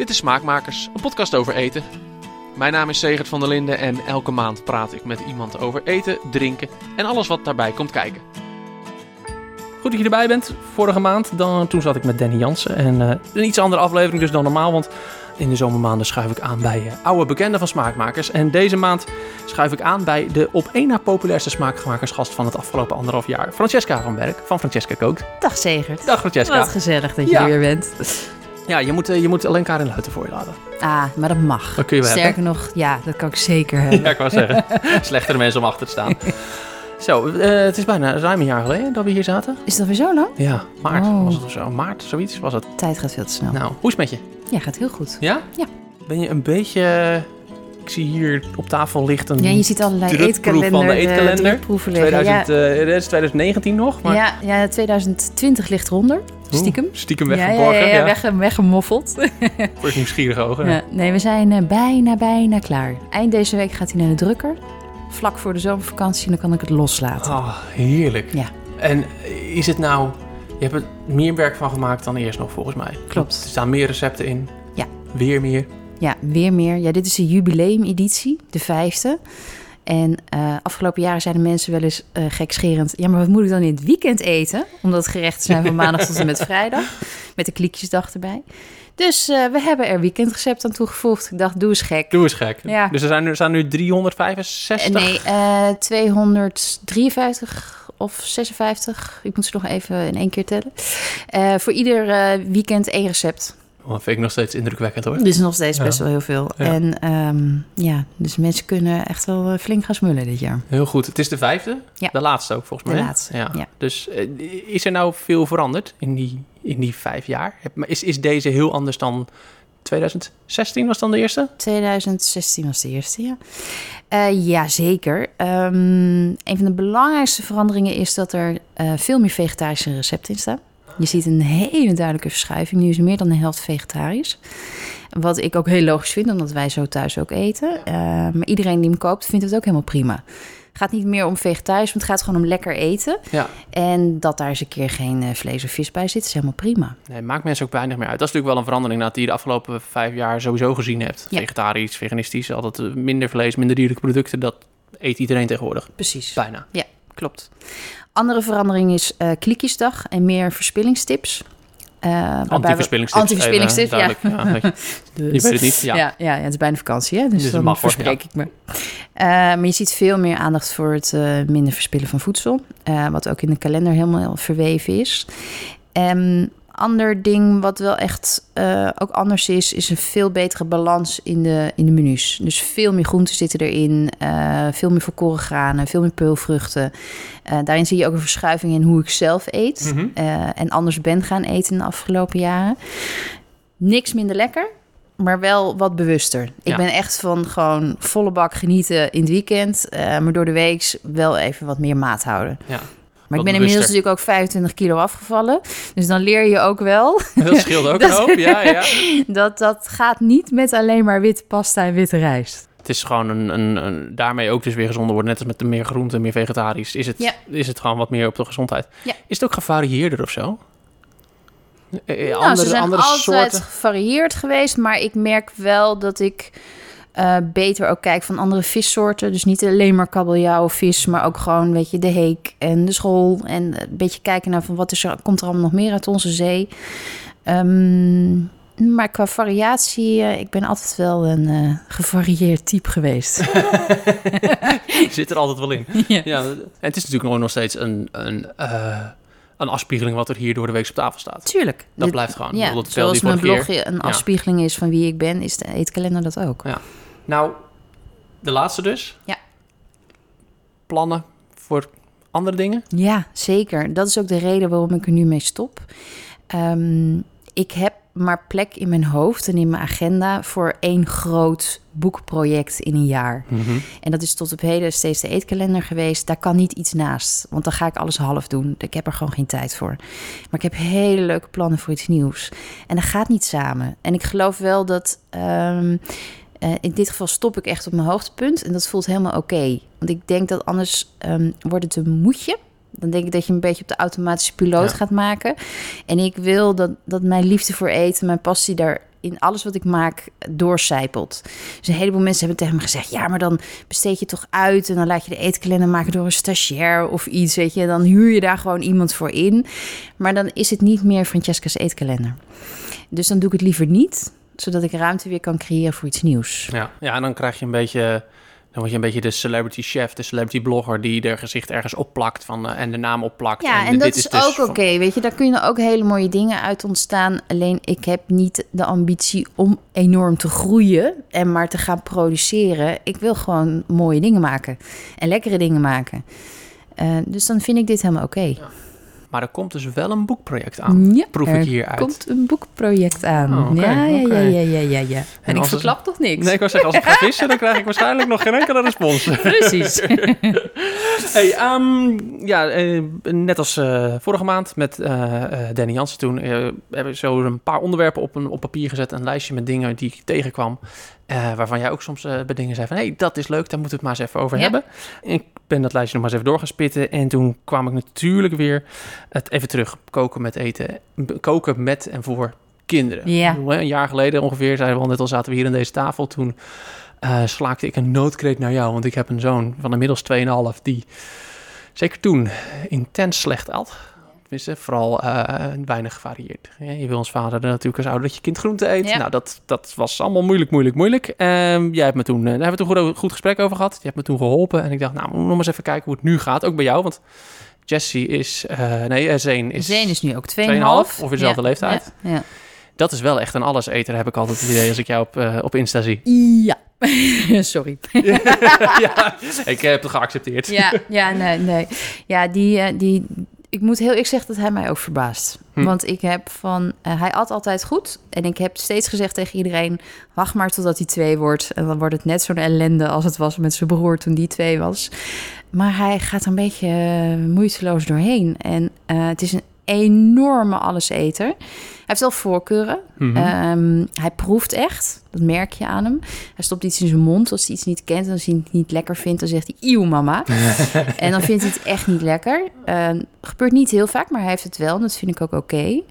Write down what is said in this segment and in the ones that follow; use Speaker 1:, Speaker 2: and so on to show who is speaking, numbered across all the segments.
Speaker 1: Dit is Smaakmakers, een podcast over eten. Mijn naam is Segert van der Linden en elke maand praat ik met iemand over eten, drinken en alles wat daarbij komt kijken. Goed dat je erbij bent. Vorige maand, dan, toen zat ik met Danny Jansen. En eh, een iets andere aflevering dus dan normaal, want in de zomermaanden schuif ik aan bij uh, oude bekenden van Smaakmakers. En deze maand schuif ik aan bij de op één na populairste smaakmakersgast van het afgelopen anderhalf jaar. Francesca van Berk, van Francesca Kookt.
Speaker 2: Dag Segert.
Speaker 1: Dag Francesca.
Speaker 2: Wat gezellig dat je
Speaker 1: Ja.
Speaker 2: er weer bent.
Speaker 1: Ja, je moet, eh, je moet alleen Karin Luiten voor je laten.
Speaker 2: Ah, maar dat mag.
Speaker 1: Dat kun je wel
Speaker 2: Sterker nog, ja, dat kan ik zeker hebben.
Speaker 1: Ja, ik wou zeggen. Slechtere mensen om achter te staan. Zo, eh, het is bijna ruim een jaar geleden dat we hier zaten.
Speaker 2: Is dat weer zo lang?
Speaker 1: Ja, maart
Speaker 2: Oh.
Speaker 1: was het of zo. Maart, zoiets was het.
Speaker 2: Tijd gaat veel te snel.
Speaker 1: Nou, hoe is het met je?
Speaker 2: Ja, gaat heel goed.
Speaker 1: Ja?
Speaker 2: Ja.
Speaker 1: Ben je een beetje... Ik zie hier op tafel ligt een
Speaker 2: Ja, je ziet allerlei eetkalender,
Speaker 1: van de
Speaker 2: eh,
Speaker 1: eetkalender.
Speaker 2: drukproeven liggen.
Speaker 1: 2000, eh, dit is 2019 nog, maar
Speaker 2: ja, ja, 2020 ligt eronder.
Speaker 1: Oeh,
Speaker 2: Stiekem.
Speaker 1: stiekem
Speaker 2: Ja,
Speaker 1: weggeborgen.
Speaker 2: Ja,
Speaker 1: Ja,
Speaker 2: ja, ja, weg, weggemoffeld.
Speaker 1: Voor nieuwsgierige ogen.
Speaker 2: Ja, nee, we zijn eh, bijna, bijna klaar. Eind deze week gaat hij naar de drukker. Vlak voor de zomervakantie, en dan kan ik het loslaten.
Speaker 1: Ah, heerlijk.
Speaker 2: Ja.
Speaker 1: En is het nou... Je hebt er meer werk van gemaakt dan eerst nog, volgens mij.
Speaker 2: Klopt.
Speaker 1: Er staan meer recepten in.
Speaker 2: Ja.
Speaker 1: Weer meer.
Speaker 2: Ja, weer meer. Ja, dit is de jubileumeditie, de vijfde. En eh, afgelopen jaren zeiden mensen wel eens eh gekscherend... ja, maar wat moet ik dan in het weekend eten? Omdat het gerechten zijn van maandag tot en met vrijdag. Met de kliekjesdag erbij. Dus eh, we hebben er weekendrecept aan toegevoegd. Ik dacht, doe eens gek.
Speaker 1: Doe eens gek.
Speaker 2: Ja.
Speaker 1: Dus er zijn, er staan nu 365.
Speaker 2: Eh, nee, eh 253 of 56. Ik moet ze nog even in één keer tellen. Voor ieder weekend één recept.
Speaker 1: Oh, dat vind ik nog steeds indrukwekkend hoor.
Speaker 2: Dit is nog steeds
Speaker 1: Ja.
Speaker 2: best wel heel veel.
Speaker 1: Ja.
Speaker 2: En ehm, ja, dus mensen kunnen echt wel eh, flink gaan smullen dit jaar.
Speaker 1: Heel goed. Het is de vijfde.
Speaker 2: Ja.
Speaker 1: De laatste ook volgens
Speaker 2: De
Speaker 1: mij. hè?
Speaker 2: laatste,
Speaker 1: Ja.
Speaker 2: ja.
Speaker 1: Dus eh, is er nou veel veranderd in die, in die vijf jaar? Is, is deze heel anders dan 2016 was dan de eerste?
Speaker 2: 2016 was de eerste, ja. Eh ja, zeker. Ehm, een van de belangrijkste veranderingen is dat er eh, veel meer vegetarische recepten in staan. Je ziet een hele duidelijke verschuiving. Nu is meer dan de helft vegetarisch. Wat ik ook heel logisch vind, omdat wij zo thuis ook eten. Eh, maar iedereen die hem koopt, vindt het ook helemaal prima. Het gaat niet meer om vegetarisch, maar het gaat gewoon om lekker eten.
Speaker 1: Ja.
Speaker 2: En dat daar eens een keer geen eh, vlees of vis bij zit, is helemaal prima.
Speaker 1: Nee, maakt mensen ook weinig meer uit. Dat is natuurlijk wel een verandering die je de afgelopen vijf jaar sowieso gezien hebt.
Speaker 2: Ja.
Speaker 1: Vegetarisch, veganistisch, altijd eh, minder vlees, minder dierlijke producten. Dat eet iedereen tegenwoordig.
Speaker 2: Precies.
Speaker 1: Bijna.
Speaker 2: Klopt. Andere verandering is eh kliekjesdag en meer verspillingstips. Eh, we-
Speaker 1: Anti-verspillingstips.
Speaker 2: Anti-verspillingstips, ja.
Speaker 1: je-
Speaker 2: Dus-
Speaker 1: Je weet het niet, ja.
Speaker 2: Ja, het is bijna vakantie, hè? dus,
Speaker 1: Dus
Speaker 2: dan
Speaker 1: mag,
Speaker 2: verspreek ik me. Eh, maar je ziet veel meer aandacht voor het eh, minder verspillen van voedsel. eh, wat ook in de kalender helemaal verweven is. En ander ding wat wel echt eh, ook anders is, is een veel betere balans in de, in de menus. Dus veel meer groenten zitten erin, eh, veel meer volkoren granen, veel meer peulvruchten. Eh, daarin zie je ook een verschuiving in hoe ik zelf eet
Speaker 1: Mhm.
Speaker 2: en anders ben gaan eten in de afgelopen jaren. Niks minder lekker, maar wel wat bewuster. Ik
Speaker 1: Ja.
Speaker 2: ben echt van gewoon volle bak genieten in het weekend, maar door de week wel even wat meer maat houden.
Speaker 1: Ja.
Speaker 2: Maar ik ben inmiddels natuurlijk ook 25 kilo afgevallen. Dus dan leer je ook wel
Speaker 1: Dat scheelt ook
Speaker 2: Dat-
Speaker 1: hoop. Ja, ja.
Speaker 2: dat dat gaat niet met alleen maar witte pasta en witte rijst.
Speaker 1: Het is gewoon een, een, een- daarmee ook dus weer gezonder worden. Net als met de meer groente, meer vegetarisch. Is het,
Speaker 2: Ja.
Speaker 1: is het gewoon wat meer op de gezondheid.
Speaker 2: Ja.
Speaker 1: Is het ook gevarieerder of zo? Eh, eh,
Speaker 2: nou,
Speaker 1: andere
Speaker 2: ze zijn
Speaker 1: andere
Speaker 2: altijd
Speaker 1: soorten?
Speaker 2: gevarieerd geweest, maar ik merk wel dat ik eh, beter ook kijk van andere vissoorten. Dus niet alleen maar kabeljauw vis, maar ook gewoon, weet je, de heek en de school. En een beetje kijken naar van wat is er, komt er allemaal nog meer uit onze zee. Ehm, maar qua variatie, eh, ik ben altijd wel een eh, gevarieerd type geweest.
Speaker 1: Zit er altijd wel in.
Speaker 2: ja.
Speaker 1: Ja, en het is natuurlijk nog steeds een, een, een afspiegeling wat er hier door de week op tafel staat.
Speaker 2: Tuurlijk.
Speaker 1: Dat
Speaker 2: Dit-
Speaker 1: blijft gewoon.
Speaker 2: Ja, zoals mijn
Speaker 1: keer.
Speaker 2: blogje een
Speaker 1: Ja.
Speaker 2: afspiegeling is van wie ik ben, is de eetkalender dat ook.
Speaker 1: Nou, de laatste dus.
Speaker 2: Ja.
Speaker 1: Plannen voor andere dingen?
Speaker 2: Ja, zeker. Dat is ook de reden waarom ik er nu mee stop. Ehm, ik heb maar plek in mijn hoofd en in mijn agenda voor één groot boekproject in een jaar. En dat is tot op heden steeds de eetkalender geweest. Daar kan niet iets naast, want dan ga ik alles half doen. Ik heb er gewoon geen tijd voor. Maar ik heb hele leuke plannen voor iets nieuws. En dat gaat niet samen. En ik geloof wel dat... ehm, eh, in dit geval stop ik echt op mijn hoogtepunt. En dat voelt helemaal oké. Want ik denk dat anders ehm, wordt het een moedje. Dan denk ik dat je een beetje op de automatische piloot
Speaker 1: Ja.
Speaker 2: gaat maken. En ik wil dat, dat mijn liefde voor eten, mijn passie daar in alles wat ik maak doorcijpelt. Dus een heleboel mensen hebben tegen me gezegd: ja, maar dan besteed je toch uit en dan laat je de eetkalender maken door een stagiair of iets, weet je. Dan huur je daar gewoon iemand voor in. Maar dan is het niet meer Francesca's eetkalender. Dus dan doe ik het liever niet, zodat ik ruimte weer kan creëren voor iets nieuws.
Speaker 1: Ja, ja, en dan krijg je een beetje... Dan word je een beetje de celebrity chef, de celebrity blogger... die er gezicht ergens opplakt van, eh, en de naam opplakt.
Speaker 2: Ja, en,
Speaker 1: dit
Speaker 2: dat is,
Speaker 1: dus
Speaker 2: ook oké. Weet je, daar kunnen ook hele mooie dingen uit ontstaan. Alleen ik heb niet de ambitie om enorm te groeien en maar te gaan produceren. Ik wil gewoon mooie dingen maken en lekkere dingen maken. Eh, dus dan vind ik dit helemaal oké.
Speaker 1: Maar er komt dus wel een boekproject aan.
Speaker 2: Ja,
Speaker 1: Proef ik
Speaker 2: er
Speaker 1: hier uit.
Speaker 2: komt een boekproject aan.
Speaker 1: Oh,
Speaker 2: ja, ja, ja, ja, ja, ja, ja. En,
Speaker 1: En
Speaker 2: ik
Speaker 1: het-
Speaker 2: verklap toch niks?
Speaker 1: Nee, ik wou zeggen, als ik ga vissen, dan krijg ik waarschijnlijk nog geen enkele respons.
Speaker 2: Precies.
Speaker 1: Hey, ehm, ja, eh, net als eh, vorige maand met eh, Danny Jansen toen... hebben we zo een paar onderwerpen op, een, op papier gezet. Een lijstje met dingen die ik tegenkwam. Eh, waarvan jij ook soms eh, bij dingen zei van... hé, hey, dat is leuk, daar moeten we het maar eens even over
Speaker 2: Ja.
Speaker 1: hebben. Ik ben dat lijstje nog maar eens even door gaan spitten. En toen kwam ik natuurlijk weer het even terug. Koken met eten. Koken met en voor kinderen.
Speaker 2: Ja.
Speaker 1: Een jaar geleden ongeveer, zeiden we al net al zaten we hier aan deze tafel. Toen eh, slaakte ik een noodkreet naar jou. Want ik heb een zoon van inmiddels 2,5 die zeker toen intens slecht at. Tenminste, vooral eh, weinig gevarieerd. Je wil als vader natuurlijk als ouder dat je kind groente eet.
Speaker 2: Ja.
Speaker 1: Nou, dat, dat was allemaal moeilijk, moeilijk, moeilijk. Ehm, jij hebt me toen, eh, daar hebben we toen goed, goed gesprek over gehad. Je hebt me toen geholpen. En ik dacht, nou, we moeten nog eens even kijken hoe het nu gaat. Ook bij jou, want Jessie is... eh, nee, Zeen is...
Speaker 2: Zeen is nu ook 2,5.
Speaker 1: 2,5, ongeveer dezelfde leeftijd.
Speaker 2: Ja. ja.
Speaker 1: Dat is wel echt een alleseter, heb ik altijd het idee als ik jou op, op Insta zie.
Speaker 2: Ja. Sorry.
Speaker 1: ja, ik heb het geaccepteerd.
Speaker 2: Ja, ja, nee, nee. Ja, die, die, ik moet heel, ik zeg dat hij mij ook verbaast.
Speaker 1: Hm.
Speaker 2: Want ik heb van, eh, hij at altijd goed. En ik heb steeds gezegd tegen iedereen, wacht maar totdat hij twee wordt. En dan wordt het net zo'n ellende als het was met zijn broer toen die twee was. Maar hij gaat een beetje eh, moeiteloos doorheen. En eh, het is een enorme alleseter. Hij heeft wel voorkeuren.
Speaker 1: Mhm.
Speaker 2: Ehm, hij proeft echt. Dat merk je aan hem. Hij stopt iets in zijn mond als hij iets niet kent. En als hij het niet lekker vindt, dan zegt hij... Eeuw, mama. en dan vindt hij het echt niet lekker. Ehm, gebeurt niet heel vaak, maar hij heeft het wel. En dat vind ik ook oké.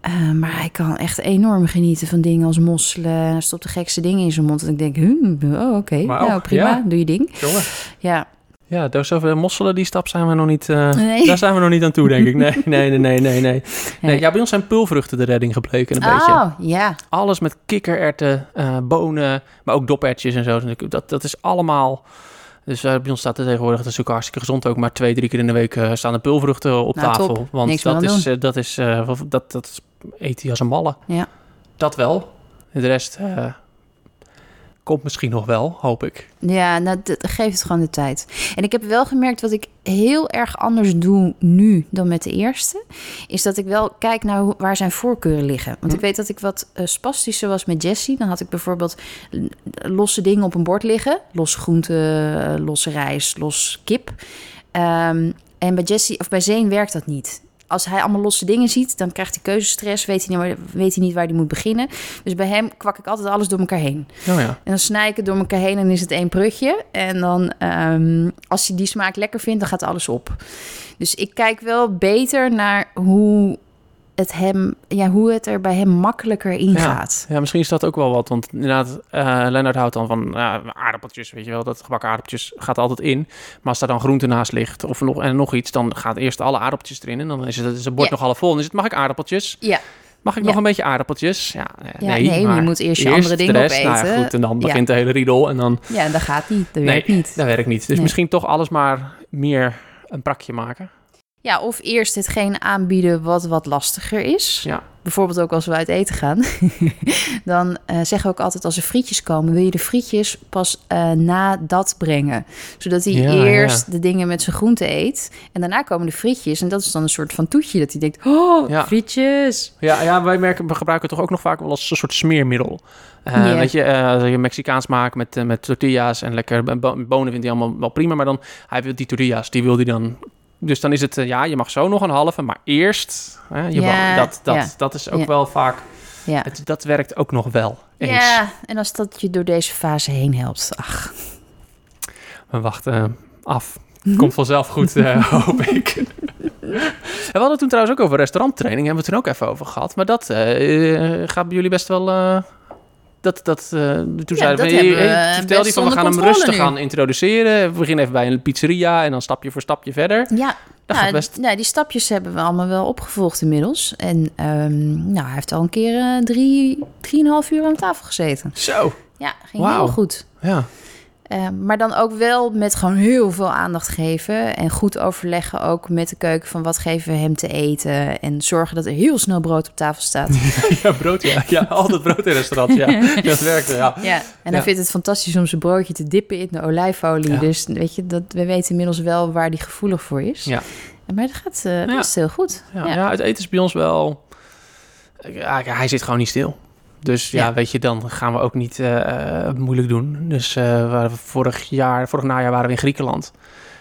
Speaker 2: Ehm, maar hij kan echt enorm genieten van dingen als mosselen. Hij stopt de gekste dingen in zijn mond. En ik denk, hm, oh, oké. Nou, prima.
Speaker 1: ja.
Speaker 2: Doe je ding.
Speaker 1: Jongen.
Speaker 2: Ja.
Speaker 1: Ja, door zoveel mosselen, die stap zijn we nog niet... eh,
Speaker 2: Nee.
Speaker 1: Daar zijn we nog niet aan toe, denk ik. Nee, nee, nee, nee, nee. nee. ja, bij ons zijn pulvruchten de redding gebleken een beetje.
Speaker 2: Oh, ja.
Speaker 1: Alles met kikkererwten, eh, bonen, maar ook dopertjes en zo. Dat, dat is allemaal... Dus eh, bij ons staat er tegenwoordig, dat is ook hartstikke gezond ook, maar twee, drie keer in de week staan de pulvruchten op
Speaker 2: Nou,
Speaker 1: tafel.
Speaker 2: top.
Speaker 1: Want
Speaker 2: Niks
Speaker 1: dat is, dat is, dat, dat is, eet hij als een malle.
Speaker 2: Ja.
Speaker 1: Dat wel. De rest komt misschien nog wel, hoop ik.
Speaker 2: Ja, nou, dat geeft het gewoon de tijd. En ik heb wel gemerkt wat ik heel erg anders doe nu dan met de eerste. Is dat ik wel kijk naar hoe, waar zijn voorkeuren liggen. Want ik weet dat ik wat eh, spastischer was met Jessie. Dan had ik bijvoorbeeld l- losse dingen op een bord liggen. Los groente, eh, losse rijst, los kip. Ehm, en bij Jessie of bij Zeen werkt dat niet. Als hij allemaal losse dingen ziet, dan krijgt hij keuzestress. Weet hij, niet waar, weet hij niet waar hij moet beginnen. Dus bij hem kwak ik altijd alles door elkaar heen.
Speaker 1: Oh ja.
Speaker 2: En dan snij ik het door elkaar heen en is het één prutje. En dan, ehm, als hij die smaak lekker vindt, dan gaat alles op. Dus ik kijk wel beter naar hoe het, hem, ja, hoe het er bij hem makkelijker in
Speaker 1: Ja.
Speaker 2: gaat.
Speaker 1: Ja, misschien is dat ook wel wat. Want inderdaad, eh Lennart houdt dan van aardappeltjes, weet je wel. Dat gebakken aardappeltjes gaat altijd in. Maar als daar dan groente naast ligt of nog, en nog iets... dan gaat eerst alle aardappeltjes erin. En dan is het, is het bord
Speaker 2: Ja.
Speaker 1: nog half vol. En is het, mag ik aardappeltjes?
Speaker 2: Ja,
Speaker 1: Mag ik nog een beetje aardappeltjes? Ja, eh,
Speaker 2: Ja,
Speaker 1: nee,
Speaker 2: nee, maar je moet eerst je andere
Speaker 1: de
Speaker 2: dingen
Speaker 1: rest. Nou
Speaker 2: opeten.
Speaker 1: goed, en dan begint de hele riedel. En dan,
Speaker 2: ja dat gaat niet. Dat
Speaker 1: nee,
Speaker 2: werkt niet.
Speaker 1: dat werkt niet. Dus
Speaker 2: Nee.
Speaker 1: misschien toch alles maar meer een prakje maken.
Speaker 2: Ja, of eerst hetgeen aanbieden wat wat lastiger is.
Speaker 1: Ja.
Speaker 2: Bijvoorbeeld ook als we uit eten gaan. dan eh, zeggen we ook altijd als er frietjes komen... wil je de frietjes pas eh, na dat brengen. Zodat hij
Speaker 1: Ja,
Speaker 2: eerst de dingen met zijn groente eet. En daarna komen de frietjes. En dat is dan een soort van toetje. Dat hij denkt, oh,
Speaker 1: Ja.
Speaker 2: frietjes.
Speaker 1: Ja, ja, wij merken, we gebruiken het toch ook nog vaak wel als een soort smeermiddel.
Speaker 2: Ja.
Speaker 1: Weet je, als je Mexicaans maakt met, eh, met tortillas en lekker bo- bonen vindt hij allemaal wel prima, maar dan hij wil die tortillas, die wil hij dan. Dus dan is het, eh, ja, je mag zo nog een halve, maar eerst, hè, je
Speaker 2: Ja,
Speaker 1: mag- dat, dat,
Speaker 2: ja.
Speaker 1: dat is ook
Speaker 2: Ja.
Speaker 1: wel vaak,
Speaker 2: Ja.
Speaker 1: het, dat werkt ook nog wel eens.
Speaker 2: ja, en als dat je door deze fase heen helpt. Ach,
Speaker 1: We wachten eh, af. Komt vanzelf goed, eh, hoop ik. En we hadden toen trouwens ook over restauranttraining. Hebben we het toen ook even over gehad. Maar dat eh, gaat bij jullie best wel... dat, dat, eh, toen
Speaker 2: Ja,
Speaker 1: zeiden we, hey, vertel die van we gaan hem rustig
Speaker 2: nu.
Speaker 1: gaan introduceren. We beginnen even bij een pizzeria en dan stapje voor stapje verder.
Speaker 2: Ja,
Speaker 1: Dat
Speaker 2: nou,
Speaker 1: best.
Speaker 2: nou, die stapjes hebben we allemaal wel opgevolgd inmiddels. En ehm, nou, hij heeft al een keer eh, drie, drieënhalf uur aan tafel gezeten.
Speaker 1: Zo,
Speaker 2: Ja, ging heel goed.
Speaker 1: ja.
Speaker 2: Eh, maar dan ook wel met gewoon heel veel aandacht geven. En goed overleggen ook met de keuken van wat geven we hem te eten. En zorgen dat er heel snel brood op tafel staat.
Speaker 1: ja, brood, ja. Ja, altijd brood in restaurants, ja. Dat werkte, ja.
Speaker 2: Ja, en hij
Speaker 1: Ja.
Speaker 2: vindt het fantastisch om zijn broodje te dippen in de olijfolie. Dus weet je, dat, we weten inmiddels wel waar die gevoelig voor is.
Speaker 1: Ja.
Speaker 2: Maar dat gaat eh, best heel goed.
Speaker 1: Ja, ja. het eten is bij ons wel... Ja, hij zit gewoon niet stil. Dus ja,
Speaker 2: Ja.
Speaker 1: weet je, dan gaan we ook niet eh, eh, moeilijk doen. Dus eh, vorig jaar, vorig najaar waren we in Griekenland.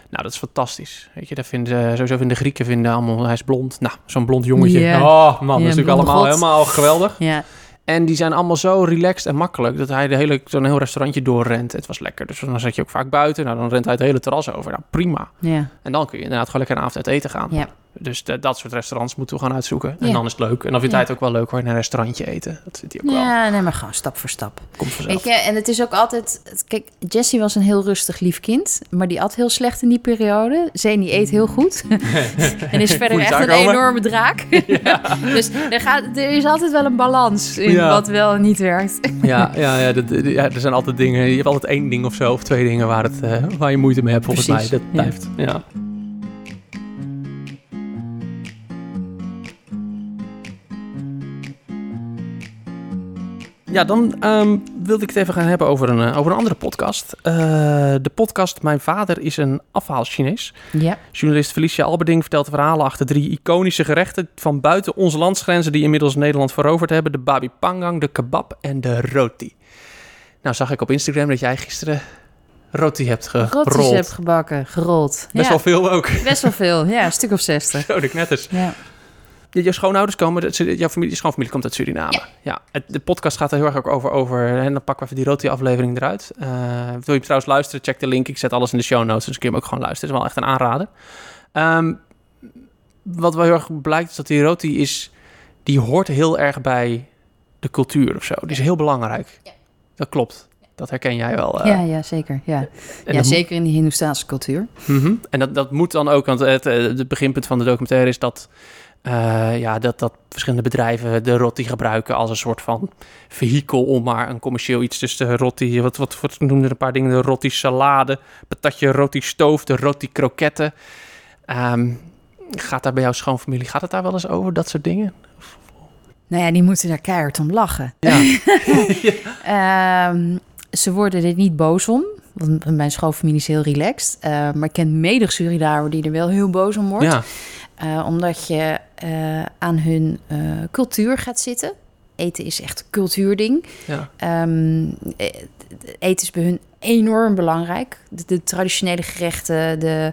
Speaker 1: Nou, dat is fantastisch. Weet je, daar vinden sowieso vinden de Grieken vinden allemaal, hij is blond. Nou, zo'n blond jongetje. Oh man, dat is natuurlijk allemaal
Speaker 2: god.
Speaker 1: helemaal geweldig.
Speaker 2: Ja,
Speaker 1: En die zijn allemaal zo relaxed en makkelijk dat hij de hele, zo'n heel restaurantje doorrent. Het was lekker. Dus dan zat je ook vaak buiten. Nou, dan rent hij het hele terras over. Nou, prima.
Speaker 2: ja,
Speaker 1: En dan kun je inderdaad gewoon lekker een avond uit eten gaan.
Speaker 2: ja.
Speaker 1: Dus de- dat soort restaurants moeten we gaan uitzoeken. En dan is het leuk. En dan vindt
Speaker 2: Ja.
Speaker 1: hij het ook wel leuk hoor, in een restaurantje eten. Dat vindt hij ook wel.
Speaker 2: Ja, nee, maar gewoon stap voor stap.
Speaker 1: Komt vanzelf.
Speaker 2: Je, en het is ook altijd... Kijk, Jessie was een heel rustig lief kind, maar die at heel slecht in die periode. Zeni eet heel goed. en is verder
Speaker 1: je
Speaker 2: echt een enorme draak. dus er, gaat, er is altijd wel een balans in
Speaker 1: Ja.
Speaker 2: wat wel en niet werkt.
Speaker 1: Ja, ja, ja, dat- ja, er zijn altijd dingen. Je hebt altijd één ding of zo, of twee dingen waar, het, eh, waar je moeite mee hebt, volgens
Speaker 2: Precies,
Speaker 1: mij. Dat blijft. Ja. Ja, dan ehm, wilde ik het even gaan hebben over een, eh, over een andere podcast. Eh, de podcast Mijn Vader is een afhaal-Chinees.
Speaker 2: Ja,
Speaker 1: Journalist Felicia Alberding vertelt verhalen achter drie iconische gerechten van buiten onze landsgrenzen die inmiddels Nederland veroverd hebben. De babi pangang, de kebab en de roti. Nou zag ik op Instagram dat jij gisteren roti hebt gerold.
Speaker 2: rotjes heb gebakken, gerold.
Speaker 1: Best
Speaker 2: ja,
Speaker 1: wel veel ook.
Speaker 2: best wel veel. Ja, een stuk of zestig.
Speaker 1: Zo, de knetters.
Speaker 2: Ja.
Speaker 1: Je, je schoonouders komen, dat- jouw familie, je schoonfamilie komt uit Suriname. Ja. het, de podcast gaat er heel erg ook over, over en dan pakken we even die roti-aflevering eruit. Eh, wil je trouwens luisteren, check de link. Ik zet alles in de show notes, dus kun je hem ook gewoon luisteren. Het is wel echt een aanrader. Ehm, wat wel heel erg blijkt, is dat die roti is, die hoort heel erg bij de cultuur of zo. Die is heel belangrijk.
Speaker 2: Ja.
Speaker 1: Dat klopt. Dat herken jij wel. eh.
Speaker 2: ja, ja, zeker. Ja,
Speaker 1: En
Speaker 2: ja zeker in de Hindoestaanse cultuur.
Speaker 1: Mhm. En dat, dat moet dan ook, want het, eh, het beginpunt van de documentaire is dat, eh, ja, dat, dat verschillende bedrijven de roti gebruiken als een soort van vehikel om maar een commercieel iets. Dus de roti, wat, wat, wat noemde er een paar dingen, de roti salade, patatje roti stoof, de roti kroketten. Ehm, gaat daar bij jouw schoonfamilie, gaat het daar wel eens over, dat soort dingen?
Speaker 2: Nou ja, die moeten daar keihard om lachen.
Speaker 1: Ja.
Speaker 2: Ehm, ze worden er niet boos om. Want mijn schoonfamilie is heel relaxed. Eh, maar ik ken menig Suriname die er wel heel boos om wordt.
Speaker 1: ja.
Speaker 2: Eh, omdat je eh, aan hun eh, cultuur gaat zitten. Eten is echt een cultuurding.
Speaker 1: ja.
Speaker 2: Ehm, eh, eten is bij hun enorm belangrijk. De, de traditionele gerechten, de,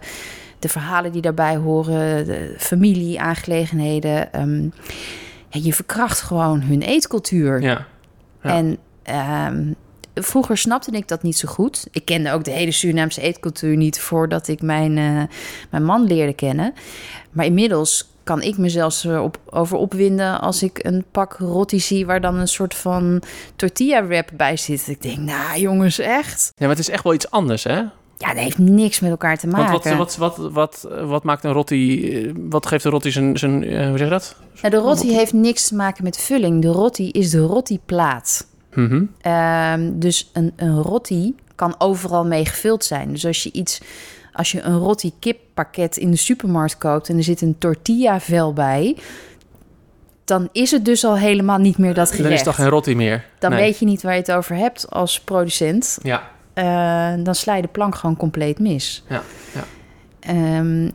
Speaker 2: de verhalen die daarbij horen, de familie, aangelegenheden. Ehm, ja, je verkracht gewoon hun eetcultuur.
Speaker 1: ja. Ja.
Speaker 2: En ehm, vroeger snapte ik dat niet zo goed. Ik kende ook de hele Surinaamse eetcultuur niet voordat ik mijn, eh, mijn man leerde kennen. Maar inmiddels kan ik me zelfs erop, over opwinden als ik een pak roti zie waar dan een soort van tortilla wrap bij zit. Ik denk, nou jongens, echt?
Speaker 1: Ja, maar het is echt wel iets anders, hè?
Speaker 2: Ja, dat heeft niks met elkaar te maken.
Speaker 1: Want wat, wat, wat, wat, wat maakt een roti, eh, wat geeft een roti zijn, zijn eh, hoe zeg je dat?
Speaker 2: Nou, de roti heeft niks te maken met vulling. De roti is de
Speaker 1: Mhm.
Speaker 2: Ehm, dus een, een roti kan overal mee gevuld zijn. Dus als je iets, als je een roti kippakket in de supermarkt koopt en er zit een tortilla vel bij, dan is het dus al helemaal niet meer dat
Speaker 1: Dan
Speaker 2: gerecht.
Speaker 1: is het toch geen roti meer?
Speaker 2: Dan
Speaker 1: Nee.
Speaker 2: weet je niet waar je het over hebt als producent.
Speaker 1: Ja,
Speaker 2: Eh, dan sla je de plank gewoon compleet mis.
Speaker 1: Ja, ja.
Speaker 2: Ehm,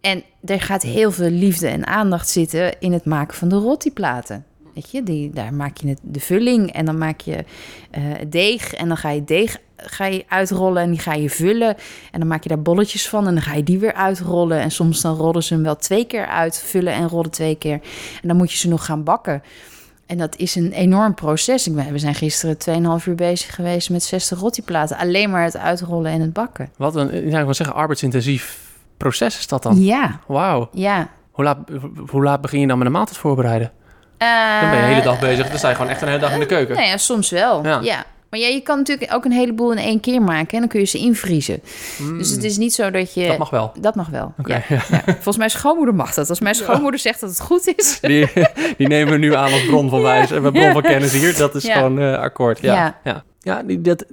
Speaker 2: en er gaat heel veel liefde en aandacht zitten in het maken van de rotiplaten. Weet je, die, daar maak je het, de vulling en dan maak je het deeg. En dan ga je deeg ga je uitrollen en die ga je vullen. En dan maak je daar bolletjes van en dan ga je die weer uitrollen. En soms dan rollen ze hem wel twee keer uit, vullen en rollen twee keer. En dan moet je ze nog gaan bakken. En dat is een enorm proces. Ik ben, we zijn gisteren 2,5 uur bezig geweest met 60 rottiplaten. Alleen maar het uitrollen en het bakken.
Speaker 1: Wat een, ja, ik wil zeggen, arbeidsintensief proces is dat dan?
Speaker 2: Ja.
Speaker 1: Wauw.
Speaker 2: Ja.
Speaker 1: Hoe laat, hoe laat begin je dan met een maaltijd voorbereiden? Dan ben je de hele dag bezig. Dan sta je gewoon echt een hele dag in de keuken.
Speaker 2: Nou ja, soms wel.
Speaker 1: Ja.
Speaker 2: Ja. Maar ja, je kan natuurlijk ook een heleboel in één keer maken. En dan kun je ze invriezen.
Speaker 1: Mm,
Speaker 2: Dus het is niet zo dat je...
Speaker 1: Dat mag wel.
Speaker 2: Dat mag wel. Ja. Ja. Volgens mijn schoonmoeder mag dat. Als mijn schoonmoeder zegt dat het goed is.
Speaker 1: Die, die nemen we nu aan als bron van wijs en bron van kennis hier. Dat is gewoon eh, akkoord. Ja, ja.
Speaker 2: Ja.
Speaker 1: dat,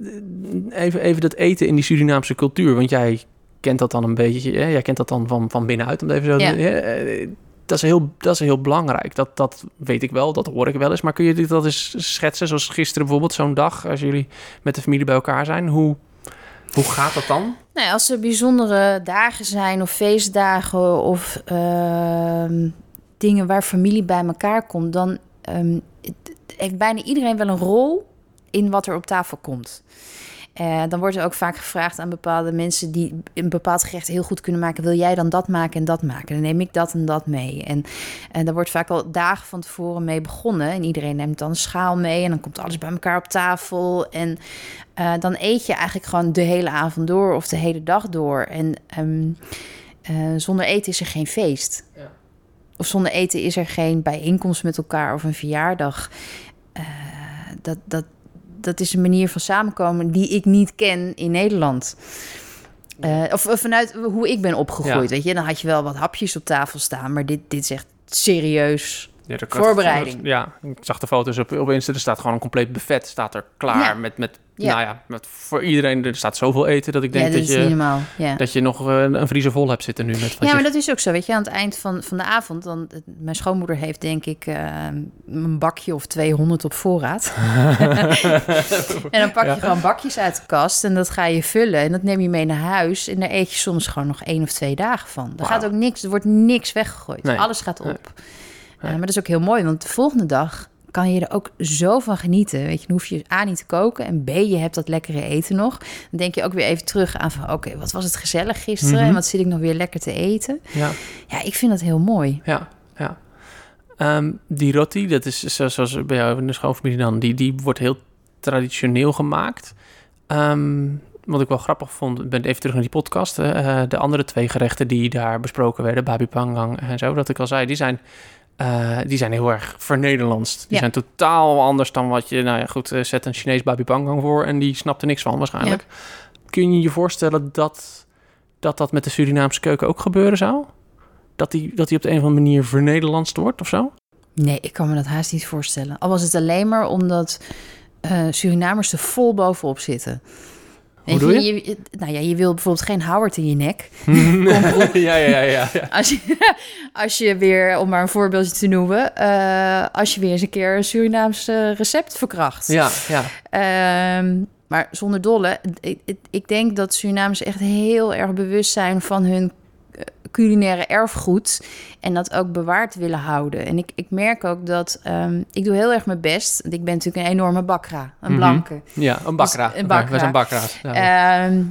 Speaker 1: even, even dat eten in die Surinaamse cultuur. Want jij kent dat dan een beetje. Hè? Jij kent dat dan van, van binnenuit. Om even zo te-? Eh, dat, is heel, dat is heel belangrijk. Dat, dat weet ik wel, dat hoor ik wel eens. Maar kun je dat eens schetsen? Zoals gisteren bijvoorbeeld, zo'n dag. Als jullie met de familie bij elkaar zijn. Hoe, hoe gaat dat dan?
Speaker 2: Nou, als er bijzondere dagen zijn of feestdagen of ehm, dingen waar familie bij elkaar komt, dan ehm, heeft bijna iedereen wel een rol in wat er op tafel komt. Eh, dan wordt er ook vaak gevraagd aan bepaalde mensen die een bepaald gerecht heel goed kunnen maken. Wil jij dan dat maken en dat maken? Dan neem ik dat en dat mee. En, en daar wordt vaak al dagen van tevoren mee begonnen. En iedereen neemt dan een schaal mee en dan komt alles bij elkaar op tafel. En eh, dan eet je eigenlijk gewoon de hele avond door of de hele dag door. En ehm, eh, zonder eten is er geen feest.
Speaker 1: Ja.
Speaker 2: Of zonder eten is er geen bijeenkomst met elkaar of een verjaardag. Eh, dat, dat, dat is een manier van samenkomen die ik niet ken in Nederland. Eh, of, of vanuit hoe ik ben opgegroeid,
Speaker 1: Ja.
Speaker 2: weet je. Dan had je wel wat hapjes op tafel staan, maar dit, dit is echt serieus.
Speaker 1: Ja,
Speaker 2: Voorbereiding.
Speaker 1: Ja, ik zag de foto's op, op Insta. Er staat gewoon een compleet buffet. Staat er klaar
Speaker 2: Ja.
Speaker 1: met, met,
Speaker 2: Ja.
Speaker 1: nou ja, met voor iedereen. Er staat zoveel eten dat ik denk
Speaker 2: ja, dat,
Speaker 1: je.
Speaker 2: Ja.
Speaker 1: dat je nog eh, een vriezer vol hebt zitten nu. Met
Speaker 2: Ja,
Speaker 1: je-
Speaker 2: maar dat is ook zo. Weet je, aan het eind van, van de avond, dan, mijn schoonmoeder heeft denk ik eh, een bakje of 200 op voorraad. en dan pak je gewoon bakjes uit de kast en dat ga je vullen en dat neem je mee naar huis en daar eet je soms gewoon nog één of twee dagen van. Er gaat ook niks, er wordt niks weggegooid.
Speaker 1: Nee.
Speaker 2: Alles gaat op.
Speaker 1: Nee.
Speaker 2: Maar dat is ook heel mooi, want de volgende dag kan je er ook zo van genieten. Weet je, dan hoef je A niet te koken en B, je hebt dat lekkere eten nog. Dan denk je ook weer even terug aan van, oké, wat was het gezellig gisteren
Speaker 1: Mhm.
Speaker 2: en wat zit ik nog weer lekker te eten.
Speaker 1: ja,
Speaker 2: Ja, ik vind dat heel mooi.
Speaker 1: ja, ja. Ehm, die roti, dat is zo- zoals bij jou in de schoonfamilie dan, die, die wordt heel traditioneel gemaakt. Ehm, wat ik wel grappig vond, ben even terug naar die podcast. eh, de andere twee gerechten die daar besproken werden, babi pangang en zo, dat ik al zei, die zijn, eh, die zijn heel erg vernederlandst. Die
Speaker 2: Ja.
Speaker 1: zijn totaal anders dan wat je, nou ja goed, eh, zet een Chinees babi pangang voor en die snapt er niks van waarschijnlijk. Kun je je voorstellen dat, dat dat met de Surinaamse keuken ook gebeuren zou? Dat die, dat die op de een of andere manier vernederlandst wordt of zo?
Speaker 2: Nee, ik kan me dat haast niet voorstellen. Al was het alleen maar omdat eh, Surinamers er vol bovenop zitten.
Speaker 1: Hoe doe
Speaker 2: je? je- nou ja, je wil bijvoorbeeld geen Howard in je nek.
Speaker 1: ja, ja, ja, ja.
Speaker 2: Als je, als je weer, om maar een voorbeeldje te noemen, eh, als je weer eens een keer een Surinaamse recept verkracht.
Speaker 1: Ja, ja.
Speaker 2: Ehm, maar zonder dolle, ik, ik- denk dat Surinamers echt heel erg bewust zijn van hun culinaire erfgoed en dat ook bewaard willen houden. En ik, ik merk ook dat ehm, ik doe heel erg mijn best. Want ik ben natuurlijk een enorme bakra, een
Speaker 1: Mhm.
Speaker 2: blanke.
Speaker 1: Ja, een bakra.
Speaker 2: Dus een bakra.
Speaker 1: We zijn bakra's. Ja.
Speaker 2: Ehm,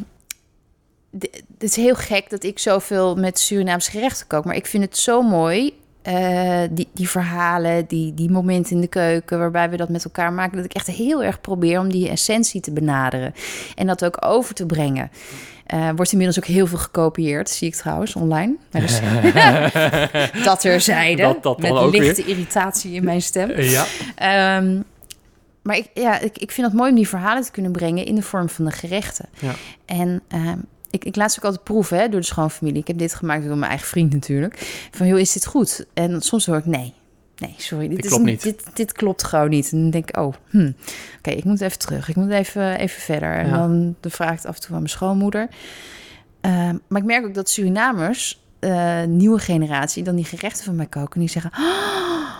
Speaker 2: het is heel gek dat ik zoveel met Surinaamse gerechten kook. Maar ik vind het zo mooi. eh, die, die verhalen, die, die momenten in de keuken waarbij we dat met elkaar maken, dat ik echt heel erg probeer om die essentie te benaderen en dat ook over te brengen. Eh wordt inmiddels ook heel veel gekopieerd, zie ik trouwens online. Dus, dat er zeiden,
Speaker 1: Dat- dat
Speaker 2: met lichte irritatie in mijn stem.
Speaker 1: ja.
Speaker 2: Ehm, maar ik, ja, ik, ik vind het mooi om die verhalen te kunnen brengen in de vorm van de gerechten.
Speaker 1: Ja.
Speaker 2: En ehm, ik, ik laat ze ook altijd proeven hè, door de schoonfamilie. Ik heb dit gemaakt door mijn eigen vriend natuurlijk. Van, joh, is dit goed? En soms hoor ik, nee, nee, sorry. Dit,
Speaker 1: Dit
Speaker 2: is
Speaker 1: klopt niet.
Speaker 2: Dit, dit klopt gewoon niet. En dan denk ik, oh, hm, oké, ik moet even terug. Ik moet even, even verder. En
Speaker 1: Ja.
Speaker 2: dan, dan vraag ik af en toe aan mijn schoonmoeder. Ehm, maar ik merk ook dat Surinamers, eh, nieuwe generatie, dan die gerechten van mij koken. En die zeggen, "Ah,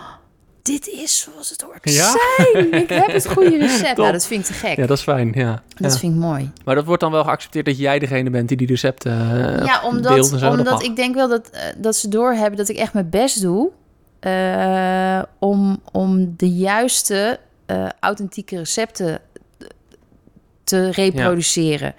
Speaker 2: dit is zoals het hoort te
Speaker 1: Ja?
Speaker 2: zijn. Ik heb het goede recept. Nou, dat vind ik te gek.
Speaker 1: ja, dat is fijn. Ja.
Speaker 2: Dat
Speaker 1: Ja.
Speaker 2: vind ik mooi.
Speaker 1: Maar dat wordt dan wel geaccepteerd dat jij degene bent die die recepten eh,
Speaker 2: ja,
Speaker 1: deelt
Speaker 2: omdat,
Speaker 1: en zo. Dat
Speaker 2: omdat ik denk wel dat, eh, dat ze doorhebben dat ik echt mijn best doe eh, om, om de juiste eh, authentieke recepten te reproduceren.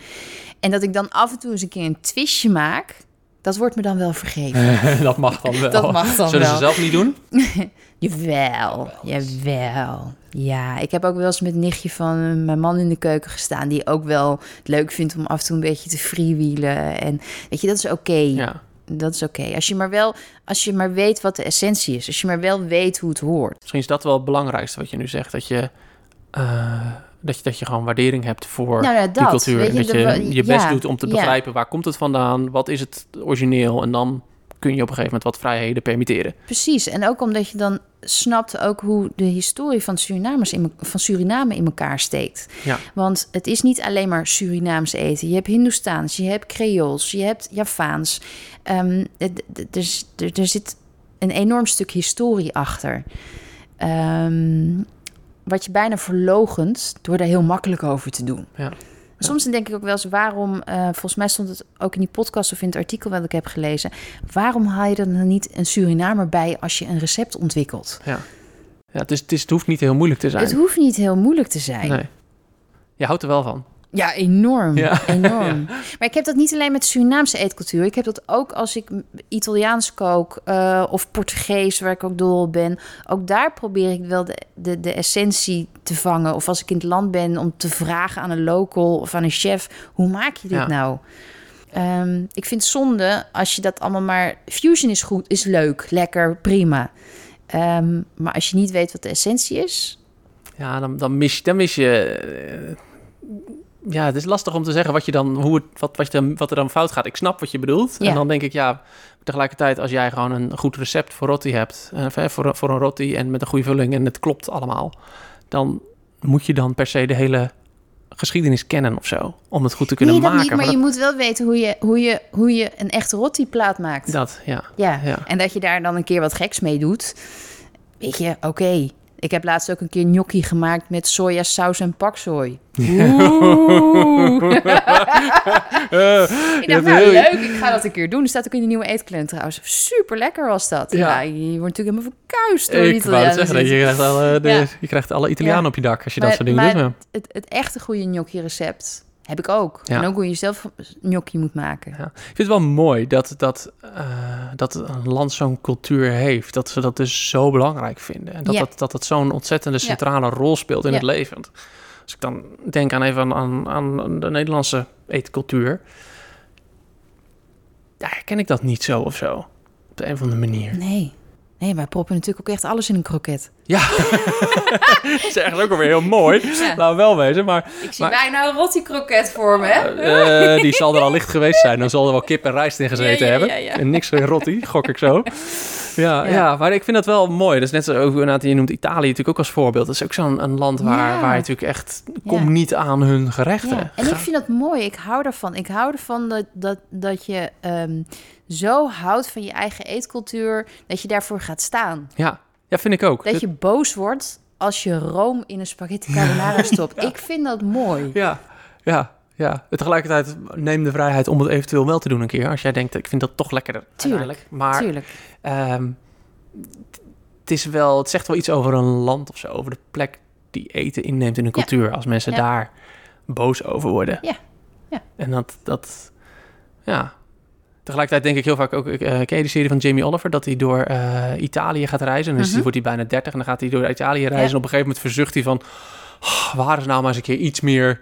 Speaker 2: En dat ik dan af en toe eens een keer een twistje maak. Dat wordt me dan wel vergeven.
Speaker 1: dat mag dan wel.
Speaker 2: Dat mag dan
Speaker 1: Zullen
Speaker 2: wel.
Speaker 1: ze zelf niet doen?
Speaker 2: Jawel, jawel. Ja, ik heb ook wel eens met nichtje van mijn man in de keuken gestaan... die ook wel het leuk vindt om af en toe een beetje te freewheelen. En weet je, dat is oké.
Speaker 1: Ja.
Speaker 2: Dat is oké. Als je maar wel, als je maar weet wat de essentie is. Als je maar wel weet hoe het hoort.
Speaker 1: Misschien is dat wel het belangrijkste wat je nu zegt. Dat je, eh, dat je, dat je gewoon waardering hebt voor
Speaker 2: Nou ja,
Speaker 1: die cultuur.
Speaker 2: je,
Speaker 1: dat je je best
Speaker 2: ja,
Speaker 1: doet om te
Speaker 2: ja.
Speaker 1: begrijpen waar komt het vandaan, wat is het origineel. En dan kun je op een gegeven moment wat vrijheden permitteren.
Speaker 2: Precies. En ook omdat je dan snapt ook hoe de historie van, Surinamers in, van Suriname in elkaar steekt.
Speaker 1: Ja.
Speaker 2: Want het is niet alleen maar Surinaams eten. Je hebt Hindoestaans, je hebt Creools, je hebt Javaans. Het- er, er, er zit een enorm stuk historie achter. Ehm, wat je bijna verlogent door daar heel makkelijk over te doen.
Speaker 1: Ja.
Speaker 2: Soms denk ik ook wel eens waarom, eh, volgens mij stond het ook in die podcast of in het artikel wat ik heb gelezen, waarom haal je er dan niet een Surinamer bij als je een recept ontwikkelt?
Speaker 1: Ja, ja het, is, het, is, het hoeft niet heel moeilijk te zijn.
Speaker 2: Het hoeft niet heel moeilijk te zijn.
Speaker 1: Nee. Je houdt er wel van.
Speaker 2: Ja, enorm.
Speaker 1: Ja.
Speaker 2: enorm. Maar ik heb dat niet alleen met Surinaamse eetcultuur. Ik heb dat ook als ik Italiaans kook eh, of Portugees, waar ik ook dol op ben. Ook daar probeer ik wel de, de, de essentie te vangen. Of als ik in het land ben, om te vragen aan een local of aan een chef: hoe maak je dit
Speaker 1: Ja.
Speaker 2: nou? Ehm, ik vind zonde als je dat allemaal maar. Fusion is goed, is leuk, lekker, prima. Ehm, maar als je niet weet wat de essentie is,
Speaker 1: Ja, dan, dan, mis, je- dan mis je... eh, ja, het is lastig om te zeggen wat, je dan, hoe het, wat, wat, je dan, wat er dan fout gaat. Ik snap wat je bedoelt.
Speaker 2: Ja.
Speaker 1: En dan denk ik, ja, tegelijkertijd als jij gewoon een goed recept voor roti hebt... eh, voor, voor een roti en met een goede vulling en het klopt allemaal... dan moet je dan per se de hele geschiedenis kennen of zo... om het goed te kunnen
Speaker 2: nee,
Speaker 1: maken.
Speaker 2: niet. Maar je moet wel weten hoe je, hoe je, hoe je een echte rotti-plaat maakt.
Speaker 1: dat, ja.
Speaker 2: Ja.
Speaker 1: Ja.
Speaker 2: en dat je daar dan een keer wat geks mee doet. Weet je, oké. Ik heb laatst ook een keer gnocchi gemaakt met sojasaus en paksoi. Oeh. ik dacht, nou leuk, ik ga dat een keer doen. Er staat ook in de nieuwe eetkalender trouwens. Super lekker was dat.
Speaker 1: Ja.
Speaker 2: Ja. je wordt natuurlijk helemaal verkuist door
Speaker 1: Ik wou het zeggen, dat je krijgt, alle, de,
Speaker 2: Ja.
Speaker 1: je krijgt alle Italianen
Speaker 2: Ja.
Speaker 1: op je dak als je dat soort dingen doet. Ja.
Speaker 2: Het, het echte goede gnocchi recept heb ik ook.
Speaker 1: Ja.
Speaker 2: En ook hoe je zelf gnocchi moet maken.
Speaker 1: Ja. Ik vind het wel mooi dat, dat, eh, dat een land zo'n cultuur heeft. Dat ze dat dus zo belangrijk vinden. En dat
Speaker 2: Ja.
Speaker 1: dat, dat, het zo'n ontzettende centrale rol speelt in het leven. Als ik dan denk aan even aan, aan, aan de Nederlandse eetcultuur. Ja, ken ik dat niet zo of zo. Op de een of andere manier.
Speaker 2: Nee. Nee, wij proppen natuurlijk ook echt alles in een kroket.
Speaker 1: Ja, dat is eigenlijk ook alweer heel mooi.
Speaker 2: Ja.
Speaker 1: Laten we wel wezen, maar
Speaker 2: Ik zie
Speaker 1: Maar-
Speaker 2: bijna een rotti kroket voor me, hè?
Speaker 1: eh, die zal er al licht geweest zijn. Dan zal er wel kip en rijst in gezeten
Speaker 2: Ja, ja,
Speaker 1: hebben. En niks in rotti, gok ik zo. Ja, ja.
Speaker 2: Ja.
Speaker 1: maar ik vind dat wel mooi. Dat is net zo, ook, je noemt Italië natuurlijk ook als voorbeeld. Dat is ook zo'n land waar,
Speaker 2: Ja.
Speaker 1: waar je natuurlijk echt...
Speaker 2: Ja.
Speaker 1: Kom niet aan hun gerechten.
Speaker 2: Ja, en ik vind dat mooi. Ik hou ervan. Ik hou ervan dat, dat, dat je ehm, zo houdt van je eigen eetcultuur... dat je daarvoor gaat staan.
Speaker 1: Ja, ja vind ik ook.
Speaker 2: Dat je boos wordt als je room in een spaghetti carbonara stopt. Ik vind dat mooi.
Speaker 1: Ja, ja, ja. Tegelijkertijd neem de vrijheid om het eventueel wel te doen een keer. Als jij denkt, ik vind dat toch lekkerder.
Speaker 2: Tuurlijk.
Speaker 1: Maar
Speaker 2: Tuurlijk.
Speaker 1: Ehm, het, is wel, het zegt wel iets over een land of zo, over de plek die eten inneemt in een
Speaker 2: Ja.
Speaker 1: cultuur. Als mensen
Speaker 2: Ja.
Speaker 1: daar boos over worden.
Speaker 2: Ja. Ja.
Speaker 1: En dat, dat, ja. Tegelijkertijd denk ik heel vaak ook, ik, eh, ken je die serie van Jamie Oliver, dat hij door eh, Italië gaat reizen. En dan is-
Speaker 2: Mhm.
Speaker 1: wordt hij bijna 30 en dan gaat hij door Italië reizen. En op een gegeven moment verzucht hij van, "Oh, waar is nou maar eens een keer iets meer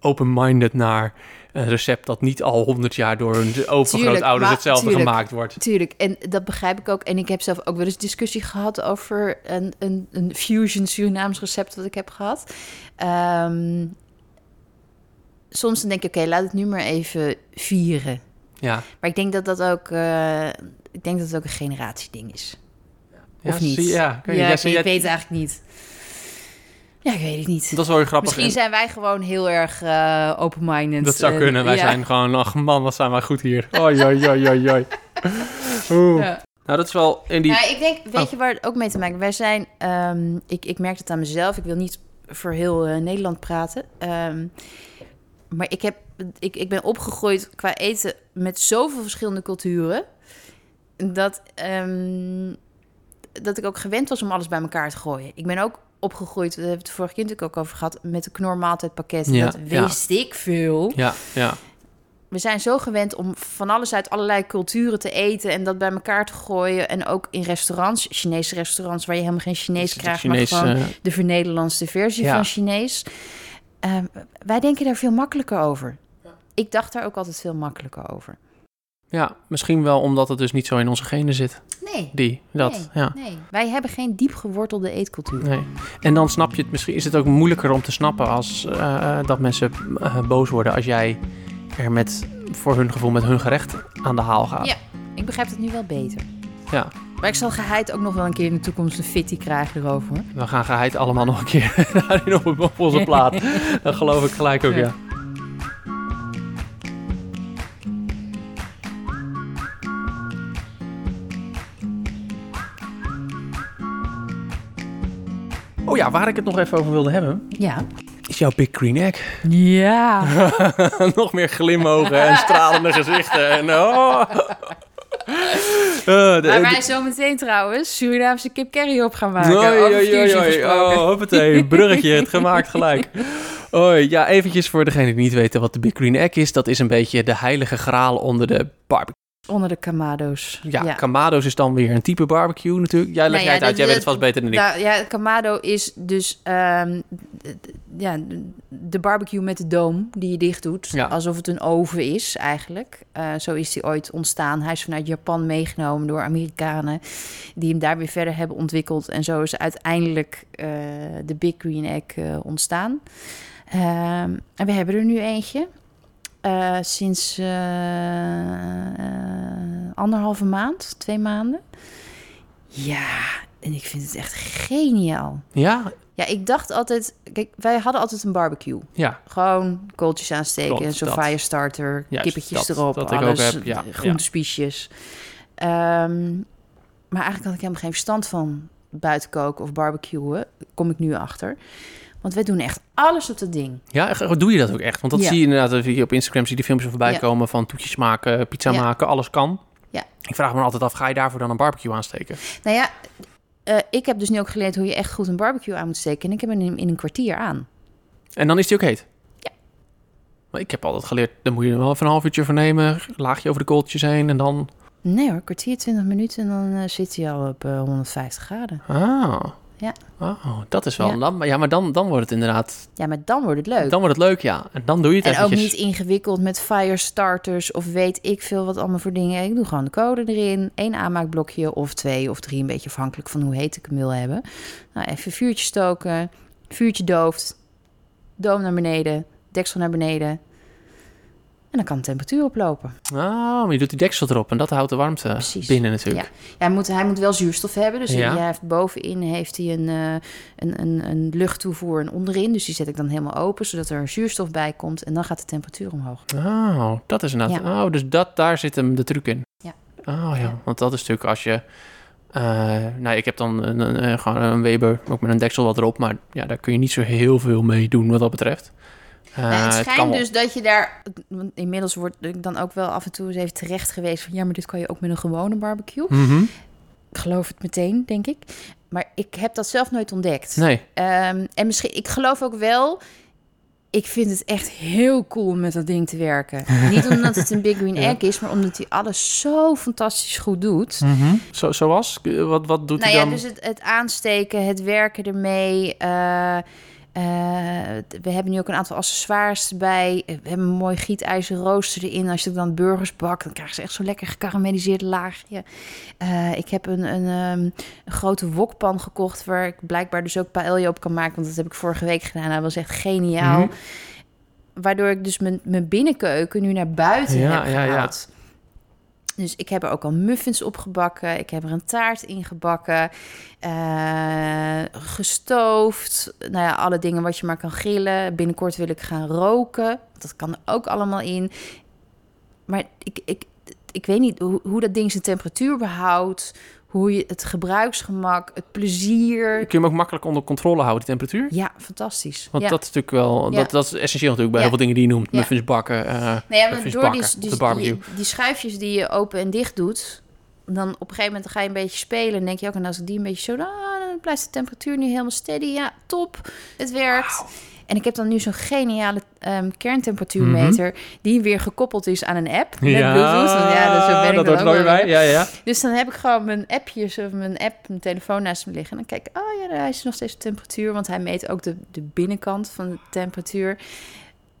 Speaker 1: open-minded naar een recept dat niet al 100 jaar door hun overgrootouders hetzelfde
Speaker 2: tuurlijk.
Speaker 1: gemaakt wordt.
Speaker 2: Tuurlijk, en dat begrijp ik ook. En ik heb zelf ook wel eens discussie gehad over een, een, een fusion Surinaams recept wat ik heb gehad. Ehm, soms dan denk ik, oké, laat het nu maar even vieren.
Speaker 1: Ja.
Speaker 2: Maar ik denk dat dat ook, eh, ik denk dat het ook een generatieding is.
Speaker 1: Ja,
Speaker 2: Of niet?
Speaker 1: zie- ja,
Speaker 2: ja.
Speaker 1: Ja,
Speaker 2: ik, weet het eigenlijk niet. Ja, ik weet het niet.
Speaker 1: Dat is wel grappig.
Speaker 2: Misschien zijn wij gewoon heel erg eh open-minded.
Speaker 1: dat zou
Speaker 2: en-
Speaker 1: kunnen. Wij
Speaker 2: ja.
Speaker 1: zijn gewoon, ach man, wat zijn wij goed hier. Oi, oi, oi, oi, oi. Oeh.
Speaker 2: Ja.
Speaker 1: Nou, dat is wel in die...
Speaker 2: Nou, ik denk, weet
Speaker 1: Oh.
Speaker 2: je waar het ook mee te maken Wij zijn, ehm, ik, ik merk het aan mezelf. Ik wil niet voor heel eh, Nederland praten. Ehm, maar ik, heb, ik, ik ben opgegroeid qua eten met zoveel verschillende culturen. Dat, ehm, dat ik ook gewend was om alles bij elkaar te gooien. Ik ben ook opgegroeid, daar hebben we het vorige keer natuurlijk ook over gehad, met een knormaaltijdpakket.
Speaker 1: Ja,
Speaker 2: dat
Speaker 1: ja.
Speaker 2: wist ik veel.
Speaker 1: Ja, ja.
Speaker 2: we zijn zo gewend om van alles uit allerlei culturen te eten en dat bij elkaar te gooien. En ook in restaurants, Chinese restaurants, waar je helemaal geen Chinees krijgt,
Speaker 1: Chinees,
Speaker 2: maar gewoon
Speaker 1: eh,
Speaker 2: de vernederlandste versie
Speaker 1: Ja.
Speaker 2: van Chinees. Ehm, wij denken daar veel makkelijker over. Ik dacht daar ook altijd veel makkelijker over.
Speaker 1: Ja, misschien wel omdat het dus niet zo in onze genen zit.
Speaker 2: Nee.
Speaker 1: Die, dat,
Speaker 2: nee,
Speaker 1: ja.
Speaker 2: nee, wij hebben geen diep gewortelde eetcultuur.
Speaker 1: Nee. En dan snap je het misschien, is het ook moeilijker om te snappen als eh, eh, dat mensen eh, boos worden als jij er met, voor hun gevoel, met hun gerecht aan de haal gaat.
Speaker 2: Ja. Ik begrijp het nu wel beter.
Speaker 1: Ja.
Speaker 2: Maar ik zal geheid ook nog wel een keer in de toekomst een fitty krijgen erover.
Speaker 1: We gaan geheid allemaal nog een keer daarin op, op onze plaat. Dat geloof ik gelijk ook, ja. Oh ja, waar ik het nog even over wilde hebben,
Speaker 2: Ja.
Speaker 1: is jouw Big Green Egg.
Speaker 2: Ja.
Speaker 1: nog meer glimogen en stralende gezichten. En, oh. Eh, de-
Speaker 2: Waar wij zo meteen trouwens Surinaamse kip curry op gaan maken.
Speaker 1: Oei, oei, oei. Oh, hoppatee, bruggetje, het gemaakt gelijk. Oei, ja, eventjes voor degene die niet weten wat de Big Green Egg is. Dat is een beetje de heilige graal onder de barbecue.
Speaker 2: Onder de Kamado's.
Speaker 1: Ja, Kamado's is dan weer een type barbecue natuurlijk. Jij legt
Speaker 2: Nou ja,
Speaker 1: jij het uit, jij weet het vast beter dan ik.
Speaker 2: Nou, ja, Kamado is dus ehm, ja, de- barbecue met de doom die je dicht doet.
Speaker 1: Ja.
Speaker 2: Alsof het een oven is eigenlijk. Eh, zo is die ooit ontstaan. Hij is vanuit Japan meegenomen door Amerikanen. Die hem daar weer verder hebben ontwikkeld. En zo is uiteindelijk eh, de Big Green Egg eh, ontstaan. Ehm, en we hebben er nu eentje. Eh, sinds eh, anderhalve maand, twee maanden. Ja, en ik vind het echt geniaal.
Speaker 1: Ja,
Speaker 2: Ja, ik dacht altijd... Kijk, wij hadden altijd een barbecue.
Speaker 1: ja,
Speaker 2: Gewoon kooltjes aansteken,
Speaker 1: Klopt,
Speaker 2: zo'n firestarter,
Speaker 1: Juist,
Speaker 2: kippetjes
Speaker 1: dat-
Speaker 2: erop,
Speaker 1: dat ik ook
Speaker 2: alles,
Speaker 1: heb, ja,
Speaker 2: groentespiesjes. Ehm, maar eigenlijk had ik helemaal geen verstand van buiten koken of barbecuen. Kom ik nu achter. Want wij doen echt alles op dat ding.
Speaker 1: ja, doe je dat ook echt? Want dat
Speaker 2: Ja.
Speaker 1: zie je inderdaad, je op Instagram zie je die filmpjes voorbij
Speaker 2: Ja.
Speaker 1: komen van toetjes maken, pizza
Speaker 2: Ja.
Speaker 1: maken, alles kan.
Speaker 2: Ja.
Speaker 1: Ik vraag me altijd af, ga je daarvoor dan een barbecue aansteken?
Speaker 2: Nou ja, eh, ik heb dus nu ook geleerd hoe je echt goed een barbecue aan moet steken. En ik heb hem in, in een kwartier aan.
Speaker 1: En dan is die ook heet?
Speaker 2: Ja.
Speaker 1: Maar ik heb altijd geleerd, dan moet je er wel even een half uurtje voor nemen, laagje over de kooltjes heen en dan...
Speaker 2: Nee hoor, kwartier, 20 minuten en dan eh, zit hij al op eh, 150 graden.
Speaker 1: Ah.
Speaker 2: Ja.
Speaker 1: Oh, dat is wel...
Speaker 2: Ja.
Speaker 1: Dan, ja, maar dan, dan wordt het inderdaad...
Speaker 2: Ja, maar dan wordt het leuk.
Speaker 1: Dan wordt het leuk, ja. En dan doe je het
Speaker 2: En ook niet ingewikkeld met firestarters of weet ik veel wat allemaal voor dingen. Ik doe gewoon de code erin, één aanmaakblokje of twee of drie, een beetje afhankelijk van hoe heet ik hem wil hebben. Nou, even vuurtje stoken, vuurtje dooft, doom naar beneden, deksel naar beneden. En dan kan de temperatuur oplopen.
Speaker 1: Ah, maar je doet die deksel erop en dat houdt de warmte
Speaker 2: Precies.
Speaker 1: binnen natuurlijk.
Speaker 2: Ja, hij, moet, hij moet wel zuurstof hebben. Dus
Speaker 1: Ja.
Speaker 2: hij heeft, bovenin heeft hij een, eh, een, een, een luchttoevoer en onderin. Dus die zet ik dan helemaal open, zodat er zuurstof bij komt. En dan gaat de temperatuur omhoog.
Speaker 1: Oh, dat is inderdaad... Oh, dus dat, daar zit hem de truc in.
Speaker 2: Ja.
Speaker 1: Oh ja,
Speaker 2: Ja.
Speaker 1: want dat is natuurlijk als je... eh nou, ik heb dan een, een, een- gewoon een Weber, ook met een deksel wat erop. Maar ja, daar kun je niet zo heel veel mee doen wat dat betreft. Eh,
Speaker 2: het schijnt dus dat je daar... Want inmiddels wordt ik dan ook wel af en toe eens even terecht geweest van... ja, maar dit kan je ook met een gewone barbecue.
Speaker 1: Mhm.
Speaker 2: Ik geloof het meteen, denk ik. Maar ik heb dat zelf nooit ontdekt.
Speaker 1: Nee.
Speaker 2: Ehm, en misschien, ik geloof ook wel... Ik vind het echt heel cool om met dat ding te werken. Niet omdat het een Big Green
Speaker 1: Ja.
Speaker 2: Egg is, maar omdat hij alles zo fantastisch goed doet.
Speaker 1: Zo, zoals? Wat, wat doet
Speaker 2: nou
Speaker 1: hij
Speaker 2: ja,
Speaker 1: dan?
Speaker 2: dus het, het aansteken, het werken ermee. eh, eh, we hebben nu ook een aantal accessoires erbij. We hebben een mooi gietijzer rooster erin. Als je dan burgers bakt, dan krijgen ze echt zo'n lekker gekarameliseerd laagje. Eh, ik heb een, een, ehm, een grote wokpan gekocht... waar ik blijkbaar dus ook paella op kan maken. Want dat heb ik vorige week gedaan. Dat was echt geniaal.
Speaker 1: Mhm.
Speaker 2: Waardoor ik dus mijn, mijn binnenkeuken nu naar buiten
Speaker 1: Ja,
Speaker 2: heb
Speaker 1: ja, ja.
Speaker 2: Dus ik heb er ook al muffins op gebakken. Ik heb er een taart in gebakken. eh, gestoofd. Nou ja, alle dingen wat je maar kan grillen. Binnenkort wil ik gaan roken. Dat kan er ook allemaal in. Maar ik, ik, ik weet niet hoe, hoe dat ding zijn temperatuur behoudt. Hoe je het gebruiksgemak, het plezier.
Speaker 1: Kun je hem ook makkelijk onder controle houden, die temperatuur?
Speaker 2: Ja, fantastisch.
Speaker 1: Want
Speaker 2: ja.
Speaker 1: dat is natuurlijk wel...
Speaker 2: Ja.
Speaker 1: Dat, dat is essentieel natuurlijk bij
Speaker 2: Ja.
Speaker 1: heel veel dingen die je noemt.
Speaker 2: Ja.
Speaker 1: Muffins bakken, eh
Speaker 2: Nou
Speaker 1: muffins
Speaker 2: door
Speaker 1: bakken
Speaker 2: die, die,
Speaker 1: de barbecue.
Speaker 2: die, die schuifjes die je open en dicht doet, dan op een gegeven moment ga je een beetje spelen en denk je ook, en als ik die een beetje zo, ah, dan blijft de temperatuur nu helemaal steady. Ja, top, het werkt. En ik heb dan nu zo'n geniale ehm, kerntemperatuurmeter... die weer gekoppeld is aan een app met
Speaker 1: ja,
Speaker 2: Bluetooth. Ja, dus zo ben ik
Speaker 1: dat hoort bij. Ja, ja.
Speaker 2: Dus dan heb ik gewoon mijn appjes of mijn app, mijn telefoon naast me liggen. En dan kijk ik, oh ja, hij is nog steeds op temperatuur. Want hij meet ook de, de binnenkant van de temperatuur.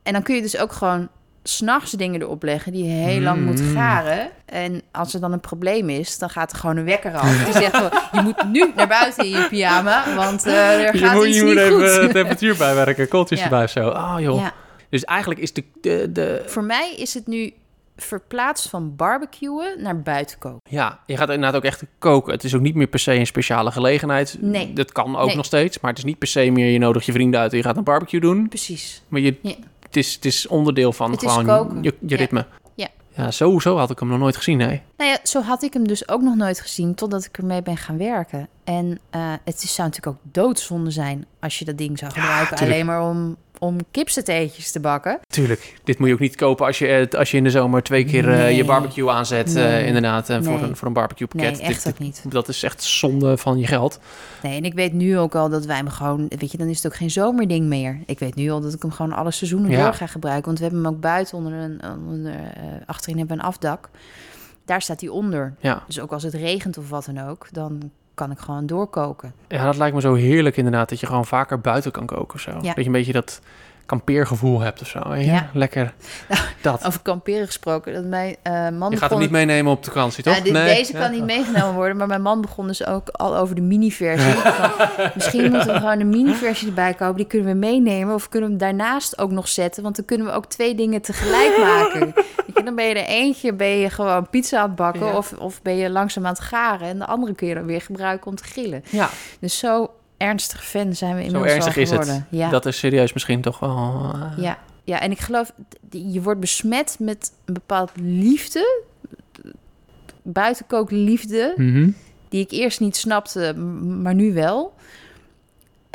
Speaker 2: En dan kun je dus ook gewoon s'nachts dingen erop leggen die heel lang moet
Speaker 1: Mm.
Speaker 2: garen. En als er dan een probleem is, dan gaat er gewoon een wekker af. Die zegt gewoon, je moet nu naar buiten in je pyjama, want eh, er gaat
Speaker 1: moet,
Speaker 2: iets
Speaker 1: je moet
Speaker 2: niet
Speaker 1: even
Speaker 2: goed.
Speaker 1: de temperatuur bijwerken, kooltjes
Speaker 2: Ja.
Speaker 1: erbij of zo. Oh joh.
Speaker 2: Ja.
Speaker 1: Dus eigenlijk is de, de, de...
Speaker 2: Voor mij is het nu verplaatst van barbecuen naar buiten koken.
Speaker 1: Ja, je gaat inderdaad ook echt koken. Het is ook niet meer per se een speciale gelegenheid.
Speaker 2: Nee.
Speaker 1: Dat kan ook
Speaker 2: Nee.
Speaker 1: nog steeds. Maar het is niet per se meer je nodigt je vrienden uit en je gaat een barbecue doen.
Speaker 2: Precies.
Speaker 1: Maar je,
Speaker 2: Ja.
Speaker 1: Het, is, het is onderdeel van
Speaker 2: Het
Speaker 1: gewoon je, je ritme.
Speaker 2: Ja.
Speaker 1: Ja, zo, zo had ik hem nog nooit gezien, nee.
Speaker 2: Nou ja, zo had ik hem dus ook nog nooit gezien totdat ik ermee ben gaan werken. En eh, het is- zou natuurlijk ook doodzonde zijn als je dat ding zou gebruiken alleen maar om, om kipsatéetjes te bakken.
Speaker 1: Tuurlijk. Dit moet je ook niet kopen als je, het- als je in de zomer twee keer eh,
Speaker 2: Nee.
Speaker 1: je barbecue aanzet. eh,
Speaker 2: Nee.
Speaker 1: inderdaad, eh, voor,
Speaker 2: Nee.
Speaker 1: een, voor een barbecue
Speaker 2: Nee,
Speaker 1: pakket.
Speaker 2: echt
Speaker 1: Dit-
Speaker 2: ook niet.
Speaker 1: dat is echt zonde van je geld.
Speaker 2: Nee, en ik weet nu ook al dat wij hem gewoon, weet je, dan is het ook geen zomerding meer. Ik weet nu al dat ik hem gewoon alle seizoenen
Speaker 1: Ja.
Speaker 2: door ga gebruiken. Want we hebben hem ook buiten onder een, onder, achterin hebben we een afdak. Daar staat hij onder.
Speaker 1: Ja.
Speaker 2: Dus ook als het regent of wat dan ook, dan kan ik gewoon doorkoken.
Speaker 1: ja, dat lijkt me zo heerlijk inderdaad. Dat je gewoon vaker buiten kan koken of zo.
Speaker 2: Ja.
Speaker 1: Dat je een beetje dat kampeergevoel hebt of zo.
Speaker 2: Ja.
Speaker 1: Lekker. dat.
Speaker 2: Over kamperen gesproken, dat mijn eh, man
Speaker 1: Je gaat
Speaker 2: begon-
Speaker 1: hem niet meenemen op de vakantie, toch?
Speaker 2: Ja, dit-
Speaker 1: Nee?
Speaker 2: Deze
Speaker 1: Ja.
Speaker 2: kan niet meegenomen worden, maar mijn man begon dus ook al over de mini-versie. Misschien moeten we gewoon een mini-versie erbij kopen, die kunnen we meenemen. Of kunnen we hem daarnaast ook nog zetten, want dan kunnen we ook twee dingen tegelijk maken. Dan ben je er eentje, ben je gewoon pizza aan het bakken of, of ben je langzaam aan het garen. En de andere kun je dan weer gebruiken om te grillen.
Speaker 1: Ja,
Speaker 2: Dus zo ernstig fan zijn we
Speaker 1: zo
Speaker 2: inmiddels
Speaker 1: ernstig
Speaker 2: al
Speaker 1: is het.
Speaker 2: geworden. Ja.
Speaker 1: Dat is serieus misschien toch wel... eh,
Speaker 2: Ja, ja, en ik geloof, je wordt besmet met een bepaald liefde, buitenkookliefde,
Speaker 1: mhm.
Speaker 2: die ik eerst niet snapte, maar nu wel.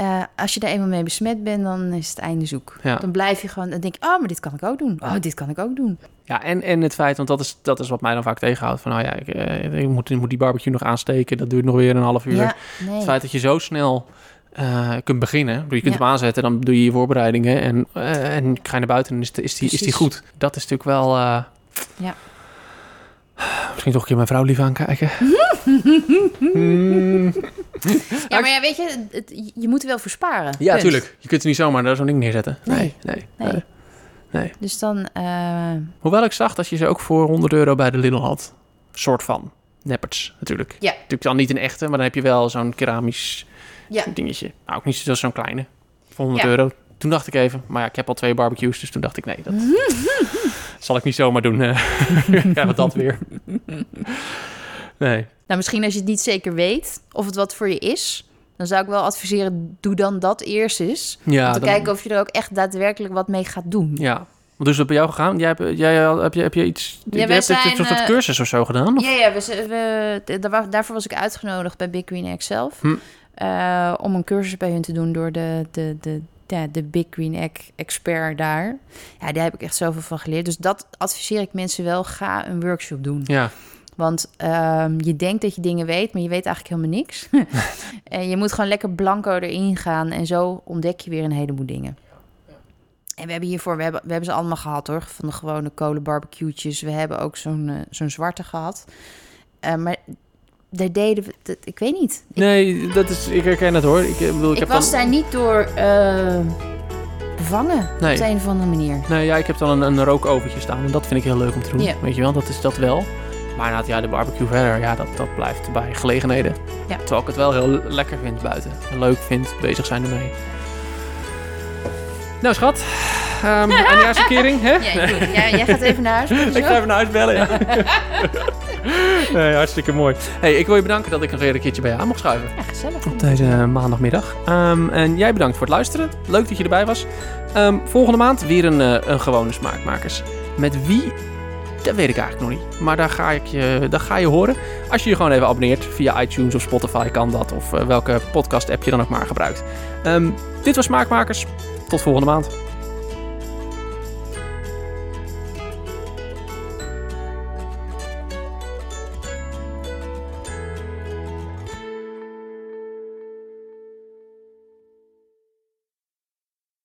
Speaker 2: Eh, als je daar eenmaal mee besmet bent, dan is het einde zoek.
Speaker 1: Ja.
Speaker 2: Dan blijf je gewoon, dan denk je, oh, maar dit kan ik ook doen. Oh, dit kan ik ook doen.
Speaker 1: Ja, en, en het feit, want dat is, dat is wat mij dan vaak tegenhoudt. Van, nou ja, ik, eh, ik, moet, ik moet die barbecue nog aansteken. Dat duurt nog weer een half uur.
Speaker 2: Ja, nee.
Speaker 1: Het feit dat je zo snel eh, kunt beginnen. Je kunt
Speaker 2: Ja.
Speaker 1: hem aanzetten, dan doe je je voorbereidingen. En, eh, en ga je naar buiten en is, die- is, die, is die goed. Dat is natuurlijk wel...
Speaker 2: Ja.
Speaker 1: Misschien toch een keer mijn vrouw lief aankijken.
Speaker 2: Ja, maar ja, weet je, het- je moet er wel voor sparen.
Speaker 1: Ja,
Speaker 2: Punt.
Speaker 1: tuurlijk. Je kunt er niet zomaar daar zo'n ding neerzetten. Nee,
Speaker 2: Nee.
Speaker 1: nee.
Speaker 2: Nee.
Speaker 1: nee. nee.
Speaker 2: Dus dan, eh,
Speaker 1: Hoewel ik zag dat je ze ook voor 100 euro bij de Lidl had. Soort van. Nepperts, natuurlijk.
Speaker 2: Ja.
Speaker 1: Natuurlijk dan niet een echte, maar dan heb je wel zo'n keramisch
Speaker 2: ja,
Speaker 1: dingetje. Nou, ook niet zo'n kleine. Voor 100
Speaker 2: Ja.
Speaker 1: euro. Toen dacht ik even, maar ja, ik heb al twee barbecues, dus toen dacht ik, nee, dat zal ik niet zomaar doen. eh. Krijgen we dat weer. Nee.
Speaker 2: Nou, misschien als je het niet zeker weet of het wat voor je is, dan zou ik wel adviseren, doe dan dat eerst eens.
Speaker 1: Ja,
Speaker 2: om te
Speaker 1: dan-
Speaker 2: kijken of je er ook echt daadwerkelijk wat mee gaat doen.
Speaker 1: Ja. Wat is dat bij jou gegaan? Jij hebt, jij, heb, je, heb je iets...
Speaker 2: Ja,
Speaker 1: jij
Speaker 2: wij
Speaker 1: hebt een
Speaker 2: zijn,
Speaker 1: soort, soort
Speaker 2: eh,
Speaker 1: cursus of zo gedaan? Of?
Speaker 2: Ja, ja we, we, daar daarvoor was ik uitgenodigd bij Big Green Egg zelf.
Speaker 1: Hm.
Speaker 2: Eh, om een cursus bij hun te doen door de, de, de, ja, de Big Green Egg expert daar. Ja, daar heb ik echt zoveel van geleerd. Dus dat adviseer ik mensen wel. Ga een workshop doen.
Speaker 1: Ja.
Speaker 2: Want ehm, je denkt dat je dingen weet, maar je weet eigenlijk helemaal niks. en je moet gewoon lekker blanco erin gaan. En zo ontdek je weer een heleboel dingen. En we hebben hiervoor, we hebben, we hebben ze allemaal gehad hoor. Van de gewone kolen barbecue'tjes. We hebben ook zo'n eh, zo'n zwarte gehad. Eh, maar daar deden we, dat, ik weet niet. Ik,
Speaker 1: Nee, dat is, ik herken het hoor. Ik, bedoel, ik,
Speaker 2: ik
Speaker 1: heb
Speaker 2: was
Speaker 1: dan,
Speaker 2: daar niet door eh, bevangen
Speaker 1: Nee.
Speaker 2: op de een of andere manier.
Speaker 1: Nee, ja, ik heb dan een, een rookoventje staan en dat vind ik heel leuk om te doen.
Speaker 2: Ja.
Speaker 1: Weet je wel, dat is dat wel. Maar inderdaad, ja, de barbecue verder, ja, dat, dat blijft bij gelegenheden.
Speaker 2: Ja.
Speaker 1: Terwijl ik het wel heel lekker vind buiten. En leuk vind bezig zijn ermee. Nou, schat. Ehm eindejaarsverkering, hè?
Speaker 2: Ja, goed. Ja, jij gaat even naar huis.
Speaker 1: Ik ga even naar huis bellen, ja. nee, hartstikke mooi. Hey, ik wil je bedanken dat ik nog weer een keertje bij je aan mocht schuiven.
Speaker 2: Ja, gezellig.
Speaker 1: Op deze maandagmiddag. Ehm, en jij bedankt voor het luisteren. Leuk dat je erbij was. Ehm, volgende maand weer een, eh, een gewone smaakmakers. Met wie? Dat weet ik eigenlijk nog niet. Maar daar ga, ik je, daar ga je horen. Als je je gewoon even abonneert via iTunes of Spotify kan dat. Of eh, welke podcast app je dan ook maar gebruikt. Ehm, dit was Smaakmakers. Tot volgende maand.